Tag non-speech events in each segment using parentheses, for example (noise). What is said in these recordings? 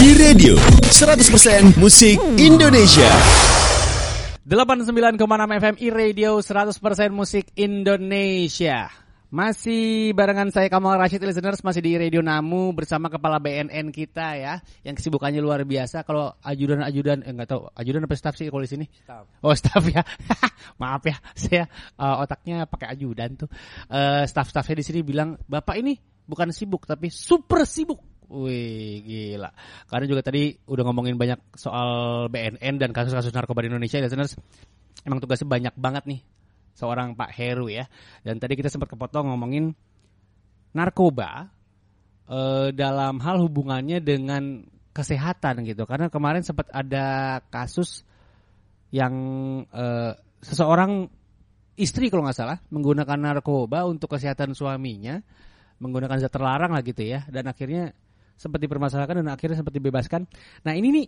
E-Radio 100% musik Indonesia. 89,6 FM E-Radio 100% musik Indonesia. Masih barengan saya Kamal Rashid listeners masih di Radio Namu bersama kepala BNN kita ya yang kesibukannya luar biasa. Kalau ajudan-ajudan eh enggak tahu ajudan apa staff sih kalau di sini? Staff. oh staff ya. (laughs) Maaf ya saya uh, otaknya pakai ajudan tuh. Uh, staff-staffnya di sini bilang bapak ini bukan sibuk tapi super sibuk Wih gila Karena juga tadi udah ngomongin banyak soal BNN dan kasus-kasus narkoba di Indonesia listeners Emang tugasnya banyak banget nih seorang Pak Heru ya. Dan tadi kita sempat kepotong ngomongin narkoba eh, dalam hal hubungannya dengan kesehatan gitu. Karena kemarin sempat ada kasus yang eh, seseorang istri kalau nggak salah menggunakan narkoba untuk kesehatan suaminya, menggunakan zat terlarang lah gitu ya. Dan akhirnya sempat dipermasalahkan dan akhirnya sempat dibebaskan. Nah ini nih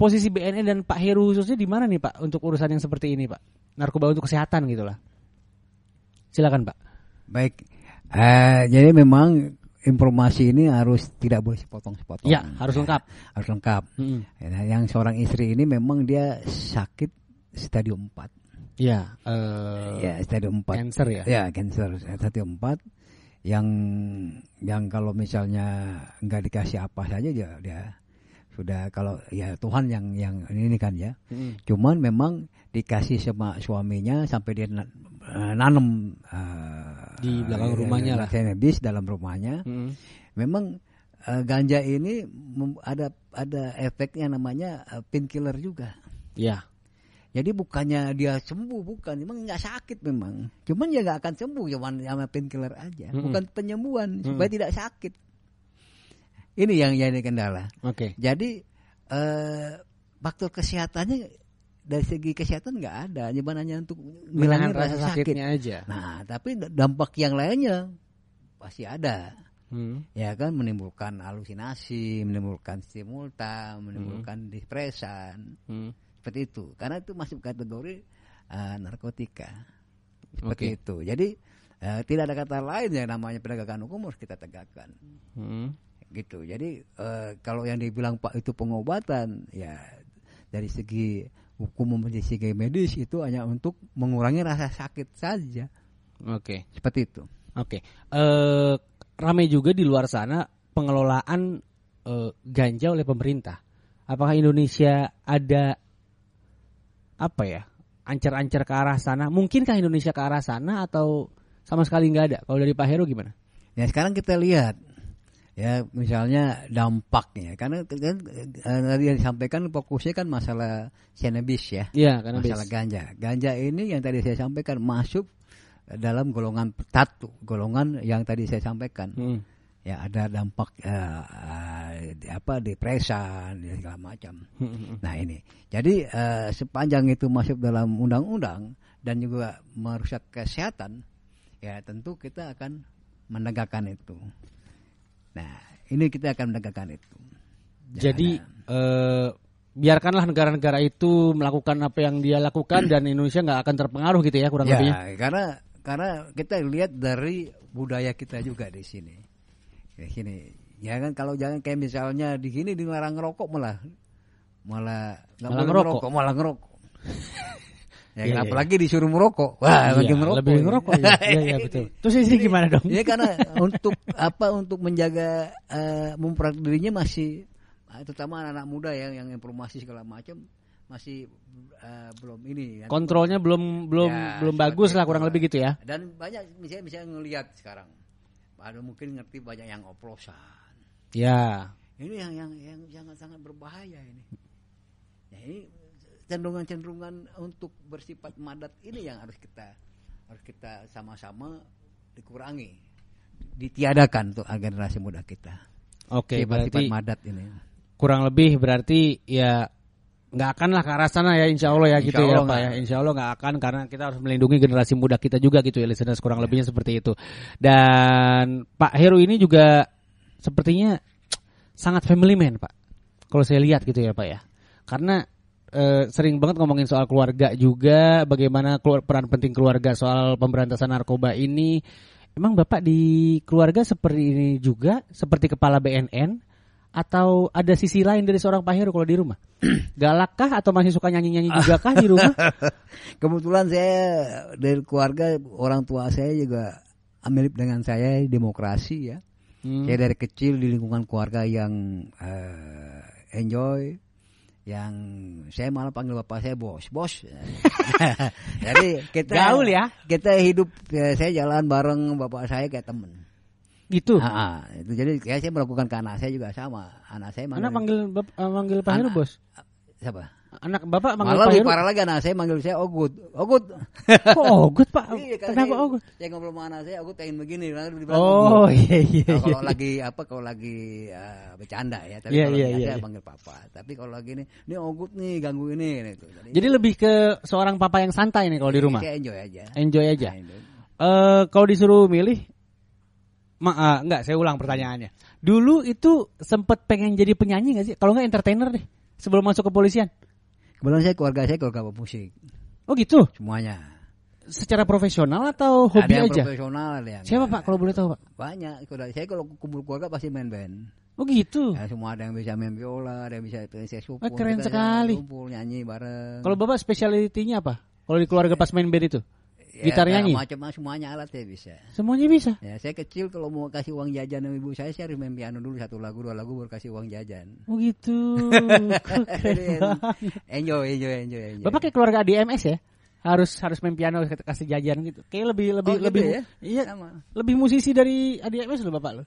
posisi BNN dan Pak Heru khususnya di mana nih Pak untuk urusan yang seperti ini Pak? Narkoba untuk kesehatan gitu lah. Silakan Pak. Baik, uh, jadi memang informasi ini harus tidak boleh sepotong-sepotong. Ya, harus lengkap. Harus lengkap. Hmm. Nah, yang seorang istri ini memang dia sakit stadium 4. Ya, uh, ya stadium 4. Cancer ya. Ya, cancer stadium 4 yang yang kalau misalnya nggak dikasih apa saja dia dia sudah kalau ya Tuhan yang yang ini kan ya. Hmm. Cuman memang dikasih sama suaminya sampai dia nanam uh, di belakang uh, rumahnya lah. Cannabis dalam rumahnya. Hmm. Memang uh, ganja ini ada ada efeknya namanya uh, painkiller juga. Ya. Jadi bukannya dia sembuh, bukan. Memang nggak sakit memang. Cuman ya nggak akan sembuh, cuman sama painkiller aja. Hmm. Bukan penyembuhan hmm. supaya tidak sakit. Ini yang jadi kendala. Oke. Okay. Jadi eh, faktor kesehatannya dari segi kesehatan nggak ada, cuma hanya untuk menghilangkan rasa sakitnya sakit. aja. Nah, tapi dampak yang lainnya pasti ada. Hmm. Ya kan menimbulkan halusinasi, menimbulkan simultan, menimbulkan hmm. depresan. Hmm. Seperti itu. Karena itu masuk kategori uh, narkotika. Seperti okay. itu. Jadi uh, tidak ada kata lain yang namanya penegakan hukum harus kita tegakkan. Hmm gitu. Jadi uh, kalau yang dibilang Pak itu pengobatan, ya dari segi hukum maupun dari segi medis itu hanya untuk mengurangi rasa sakit saja. Oke, okay. seperti itu. Oke, okay. uh, ramai juga di luar sana pengelolaan uh, ganja oleh pemerintah. Apakah Indonesia ada apa ya? Ancar-ancar ke arah sana? Mungkinkah Indonesia ke arah sana atau sama sekali nggak ada? Kalau dari Pak Heru gimana? Ya sekarang kita lihat ya misalnya dampaknya karena kan tadi yang disampaikan fokusnya kan masalah cannabis ya, ya masalah ganja ganja ini yang tadi saya sampaikan masuk dalam golongan tatu golongan yang tadi saya sampaikan hmm. ya ada dampak uh, apa depresan ya, segala macam hmm. nah ini jadi uh, sepanjang itu masuk dalam undang-undang dan juga merusak kesehatan ya tentu kita akan menegakkan itu Nah, ini kita akan menegakkan itu. Jadi eh, biarkanlah negara-negara itu melakukan apa yang dia lakukan dan Indonesia nggak akan terpengaruh gitu ya kurang ya, lebihnya. karena karena kita lihat dari budaya kita juga di sini. Di sini. Ya kan kalau jangan kayak misalnya di sini dilarang ngerokok malah malah malah ngerokok. ngerokok, malah ngerokok. (laughs) Ya, yeah, apalagi iya. disuruh merokok. Wah, iya, lagi merokok. Lebih ngerokok ya. Iya, iya (laughs) betul. Terus ini gimana dong? Ya karena (laughs) untuk apa untuk menjaga uh, memperak dirinya masih ah, terutama anak-anak muda yang yang informasi segala macam masih uh, belum ini kan. kontrolnya belum belum ya, belum bagus lah kurang lebih gitu ya dan banyak misalnya misalnya ngelihat sekarang ada mungkin ngerti banyak yang oplosan ya ini yang yang yang sangat sangat berbahaya ini ya ini cenderungan-cenderungan untuk bersifat madat ini yang harus kita harus kita sama-sama dikurangi, ditiadakan untuk generasi muda kita. Oke, okay, berarti madat ini. Kurang lebih berarti ya nggak akan lah ke arah sana ya insya Allah ya insya gitu ya, Allah ya Pak ya insya Allah nggak akan karena kita harus melindungi generasi muda kita juga gitu ya listeners kurang ya. lebihnya seperti itu dan Pak Heru ini juga sepertinya sangat family man Pak kalau saya lihat gitu ya Pak ya karena uh, sering banget ngomongin soal keluarga juga, bagaimana keluar, peran penting keluarga soal pemberantasan narkoba ini. Emang Bapak di keluarga seperti ini juga, seperti kepala BNN atau ada sisi lain dari seorang Pak Heru kalau di rumah? (clears throat) Galak kah atau masih suka nyanyi-nyanyi juga kah di rumah? (laughs) Kebetulan saya dari keluarga orang tua saya juga mirip dengan saya demokrasi ya. Hmm. Saya dari kecil di lingkungan keluarga yang eh, enjoy, yang saya malah panggil bapak saya bos, bos. (laughs) Jadi kita Gaul ya? Kita hidup, ya, saya jalan bareng bapak saya kayak temen. Ah, ah, itu jadi kayak saya melakukan ke anak saya juga sama. Anak saya Anak manggil, manggil bap- eh, manggil Pak Heru Anak- bos. siapa? Anak bapak manggil Malah Pak Heru. parah lagi anak saya manggil saya Ogut. Ogut. Kok ogut Pak? Iya, Kenapa saya, ogut? Saya ngobrol sama anak saya, Ogut pengen begini. Oh Ogut. iya iya Nah, iya. kalau lagi apa kalau lagi eh, bercanda ya tapi Iya, kalau iya, iya, saya iya. panggil papa tapi kalau lagi ini ini ogut nih ganggu ini gitu. Jadi, Jadi lebih ke seorang papa yang santai nih kalau di rumah. enjoy aja Enjoy aja. Nah. Eh kalau disuruh milih Ma ah, enggak, saya ulang pertanyaannya. Dulu itu sempet pengen jadi penyanyi gak sih? Kalau enggak entertainer deh. Sebelum masuk kepolisian. Kebetulan saya keluarga saya keluarga musik Oh gitu. semuanya Secara profesional atau hobi ada yang aja? profesional ada yang Siapa Pak kalau boleh tahu Pak? banyak kalau saya kalau kumpul keluarga pasti main band Oh gitu. ya, semua ada yang bisa main biola ada yang bisa main saxophone Wah, keren sekali. kumpul nyanyi bareng Kalau Bapak spesialitinya apa? Kalau di keluarga pas main band itu? Ya, Gitar nyanyi? macam semuanya alat saya bisa Semuanya bisa. Ya, saya kecil kalau mau kasih uang jajan sama ibu saya, saya harus main piano dulu satu lagu, dua lagu baru kasih uang jajan. Oh gitu. (laughs) Enjoy, enjoy, enjoy, enjoy. Bapak kayak keluarga DMS ya? Harus harus main piano kasih jajan gitu. Kayak lebih lebih Oh, gitu lebih ya? iya Sama. lebih musisi dari ADMS loh Bapak lo.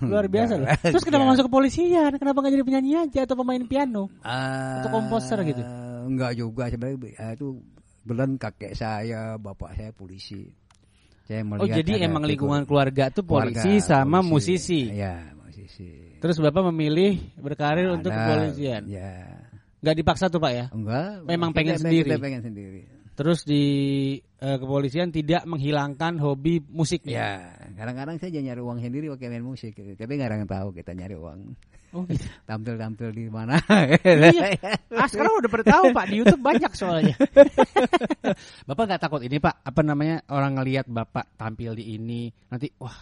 Luar biasa loh. enggak. Terus kenapa Enggak. masuk kepolisian? Kenapa nggak jadi penyanyi aja atau pemain piano? Ah, Atau komposer gitu? Enggak juga sebenarnya eh, itu belan kakek saya, bapak saya polisi. Saya Oh melihat jadi ada emang lingkungan keluarga tuh keluarga polisi sama polisi. musisi. Iya, musisi. Terus Bapak memilih berkarir untuk Ada, kepolisian. Ya. Nggak dipaksa tuh Pak ya? Enggak. Memang pengen kita sendiri. pengen sendiri. Terus di eh, kepolisian tidak menghilangkan hobi musiknya. Ya, kadang-kadang saya nyari uang sendiri pakai main musik, gitu. tapi yang tahu kita nyari uang. Oh gitu. (laughs) Tampil-tampil di mana? iya. Ah sekarang udah pada tahu Pak di YouTube banyak soalnya. (laughs) bapak nggak takut ini Pak apa namanya orang ngelihat Bapak tampil di ini nanti wah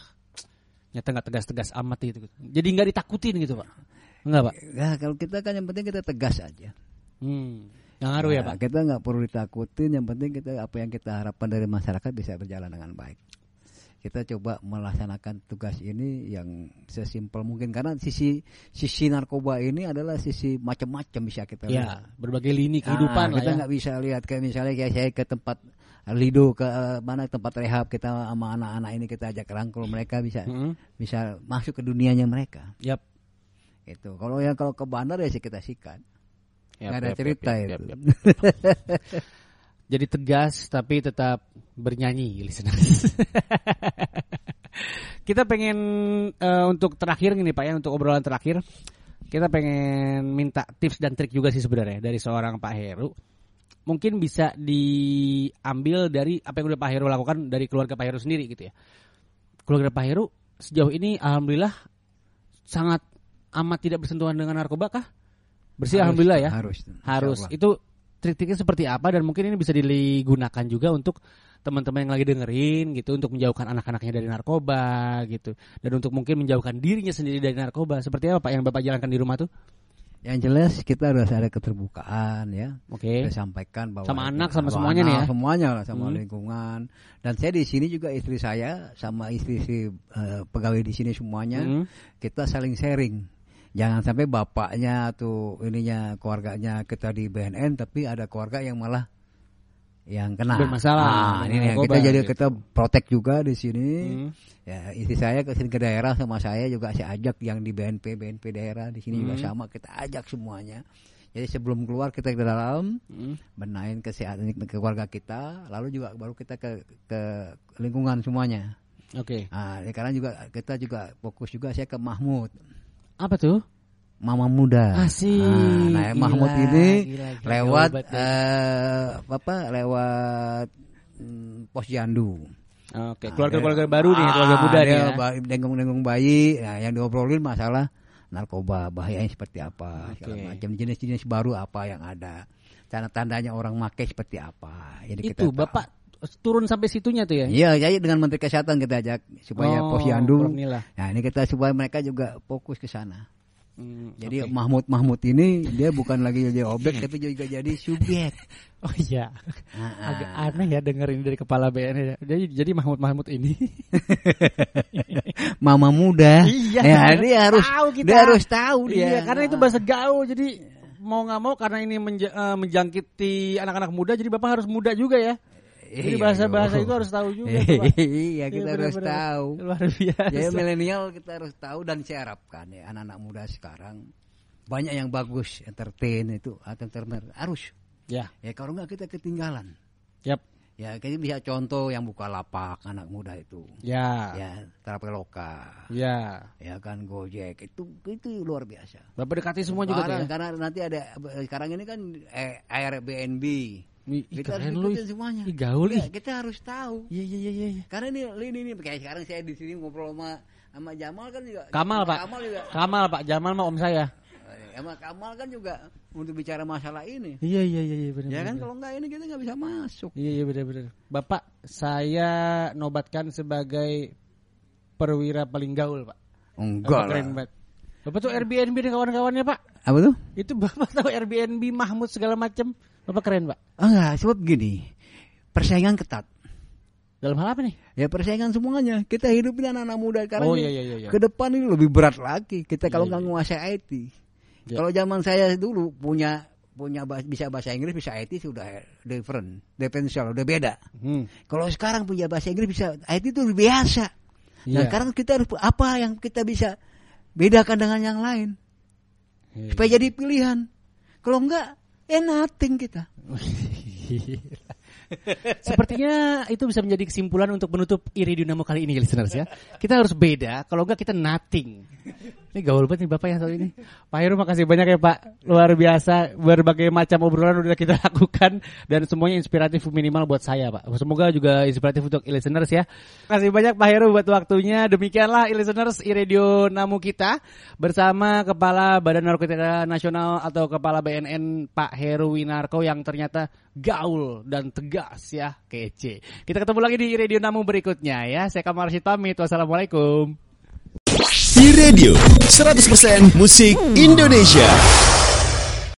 nyata nggak tegas-tegas amat gitu. Jadi nggak ditakutin gitu Pak. Enggak Pak. Ya, kalau kita kan yang penting kita tegas aja. Hmm. Nggak ngaruh ya Nah, Pak. Kita nggak perlu ditakutin, yang penting kita apa yang kita harapkan dari masyarakat bisa berjalan dengan baik. Kita coba melaksanakan tugas ini yang sesimpel mungkin karena sisi sisi narkoba ini adalah sisi macam-macam bisa kita lihat. Ya berbagai lini kehidupan Ah, lah kita ya. nggak bisa lihat kayak misalnya kayak saya ke tempat Lido ke eh, mana tempat rehab kita sama anak-anak ini kita ajak rangkul mereka bisa Mm-mm. bisa masuk ke dunianya mereka Yap. itu kalau yang kalau ke bandar ya sih kita sikat Yap, nggak ada yap, cerita yap, itu yap, yap. (laughs) Jadi tegas tapi tetap bernyanyi listeners. (laughs) kita pengen eh, untuk terakhir nih Pak ya untuk obrolan terakhir kita pengen minta tips dan trik juga sih sebenarnya dari seorang Pak Heru. Mungkin bisa diambil dari apa yang udah Pak Heru lakukan dari keluarga Pak Heru sendiri gitu ya. Keluarga Pak Heru sejauh ini alhamdulillah sangat amat tidak bersentuhan dengan narkoba kah? Bersih Harus, alhamdulillah ya. harus Harus. Itu trik-triknya seperti apa dan mungkin ini bisa digunakan juga untuk teman-teman yang lagi dengerin gitu untuk menjauhkan anak-anaknya dari narkoba gitu dan untuk mungkin menjauhkan dirinya sendiri dari narkoba. Seperti apa Pak yang Bapak jalankan di rumah tuh? yang jelas kita harus ada keterbukaan ya Oke. kita sampaikan bahwa Sama anak, sama semuanya nih ya? semuanya lah sama Hmm. lingkungan dan saya di sini juga istri saya sama istri eh, pegawai di sini semuanya Hmm. kita saling sharing jangan sampai bapaknya atau ininya keluarganya kita di BNN tapi ada keluarga yang malah yang kena Bermasalah Nah, ini yang narkoba kita jadi gitu. kita protek juga di sini Hmm. ya istri saya ke sini ke daerah sama saya juga saya ajak yang di BNP BNP daerah di sini juga Hmm. sama kita ajak semuanya jadi sebelum keluar kita ke dalam Hmm. benahin kesehatan ke keluarga kita lalu juga baru kita ke ke lingkungan semuanya Oke. nah sekarang juga kita juga fokus juga saya ke Mahmud Apa tuh? Mama Muda Asik. nah, nah Gila, Mahmud ini gila, gila. lewat banget ya. eh, apa lewat mm, posyandu Oke, keluarga-keluarga baru nih, keluarga muda nih ya. Dengung-dengung bayi, nah, yang diobrolin masalah narkoba, bahayanya seperti apa, segala Oke. macam jenis-jenis baru apa yang ada, tanda-tandanya orang make seperti apa. Jadi kita Itu tahu. Bapak turun sampai situnya tuh ya. Iya, jadi dengan Menteri Kesehatan kita ajak supaya Oh, posyandu. Nah, ini kita supaya mereka juga fokus ke sana. Hmm, Jadi oke. Mahmud Mahmud ini dia bukan lagi jadi objek tapi juga jadi subjek. (laughs) Oh iya. Ah, Agak ah. aneh ya denger ini dari kepala BNN. ya. Jadi jadi Mahmud Mahmud ini. (laughs) Mama muda. Iya. Ya, dia harus Tahu kita. dia harus tahu dia. Iya, karena itu bahasa gaul. Jadi mau nggak mau karena ini menja- eh, menjangkiti anak-anak muda, jadi bapak harus muda juga ya. Jadi Iya, bahasa-bahasa yo. itu harus tahu juga. Pak. Iya, kita Iya, harus tahu. Luar biasa. Ya milenial kita harus tahu dan saya harapkan ya anak-anak muda sekarang banyak yang bagus entertain itu akan entertain harus Ya, ya kalau nggak kita ketinggalan yap. ya kita bisa contoh yang buka lapak anak muda itu Ya. ya Traveloka Ya. ya kan Gojek itu itu luar biasa Bapak dekati semua juga tuh karena, ya. karena nanti ada sekarang ini kan eh, Airbnb Ih, kita harus ikutin semuanya Ih, gaul Ya, ih. kita harus tahu Iya iya iya iya. karena ini ini ini kayak sekarang saya di sini ngobrol sama sama Jamal kan juga Kamal, Pak. Kamal juga Kamal, Pak. Jamal mah om saya. sama Kamal kan juga untuk bicara masalah ini Iya iya iya iya benar. ya kan kalau enggak ini kita nggak bisa masuk Iya iya benar benar. Bapak, saya nobatkan sebagai perwira paling gaul, Pak. enggak keren banget. Bapak tuh Airbnb dan kawan-kawannya, Pak. apa tuh Itu Bapak (laughs) tahu Airbnb, Mahmud segala macam. Bapak keren, Pak. Ah, enggak sebab gini persaingan ketat Dalam hal apa nih? ya persaingan semuanya kita hidup ini anak-anak muda sekarang Oh, iya, iya, iya, iya. ke depan ini lebih berat lagi kita kalau Iya, nggak iya. menguasai IT Iya. kalau zaman saya dulu punya punya bah- bisa bahasa Inggris bisa IT sudah different differential udah beda Hmm. kalau sekarang punya bahasa Inggris bisa IT itu biasa nah Iya. sekarang kita harus apa yang kita bisa bedakan dengan yang lain Iya, supaya jadi pilihan kalau enggak eh nothing kita (laughs) Sepertinya itu bisa menjadi kesimpulan untuk menutup Iridium kali ini listeners ya. Kita harus beda, kalau enggak kita nothing. Ini gaul banget nih Bapak yang satu ini. Pak Heru makasih banyak ya Pak. Luar biasa berbagai macam obrolan udah kita (laughs) lakukan dan semuanya inspiratif minimal buat saya Pak. Semoga juga inspiratif untuk listeners ya. Makasih banyak Pak Heru buat waktunya. Demikianlah listeners Iradio Namu kita bersama Kepala Badan Narkotika Nasional atau Kepala BNN Pak Heru Winarko yang ternyata gaul dan tegas ya kece. Kita ketemu lagi di Radio Namu berikutnya ya. Saya Kamar pamit. Wassalamualaikum. Di radio 100% musik Indonesia.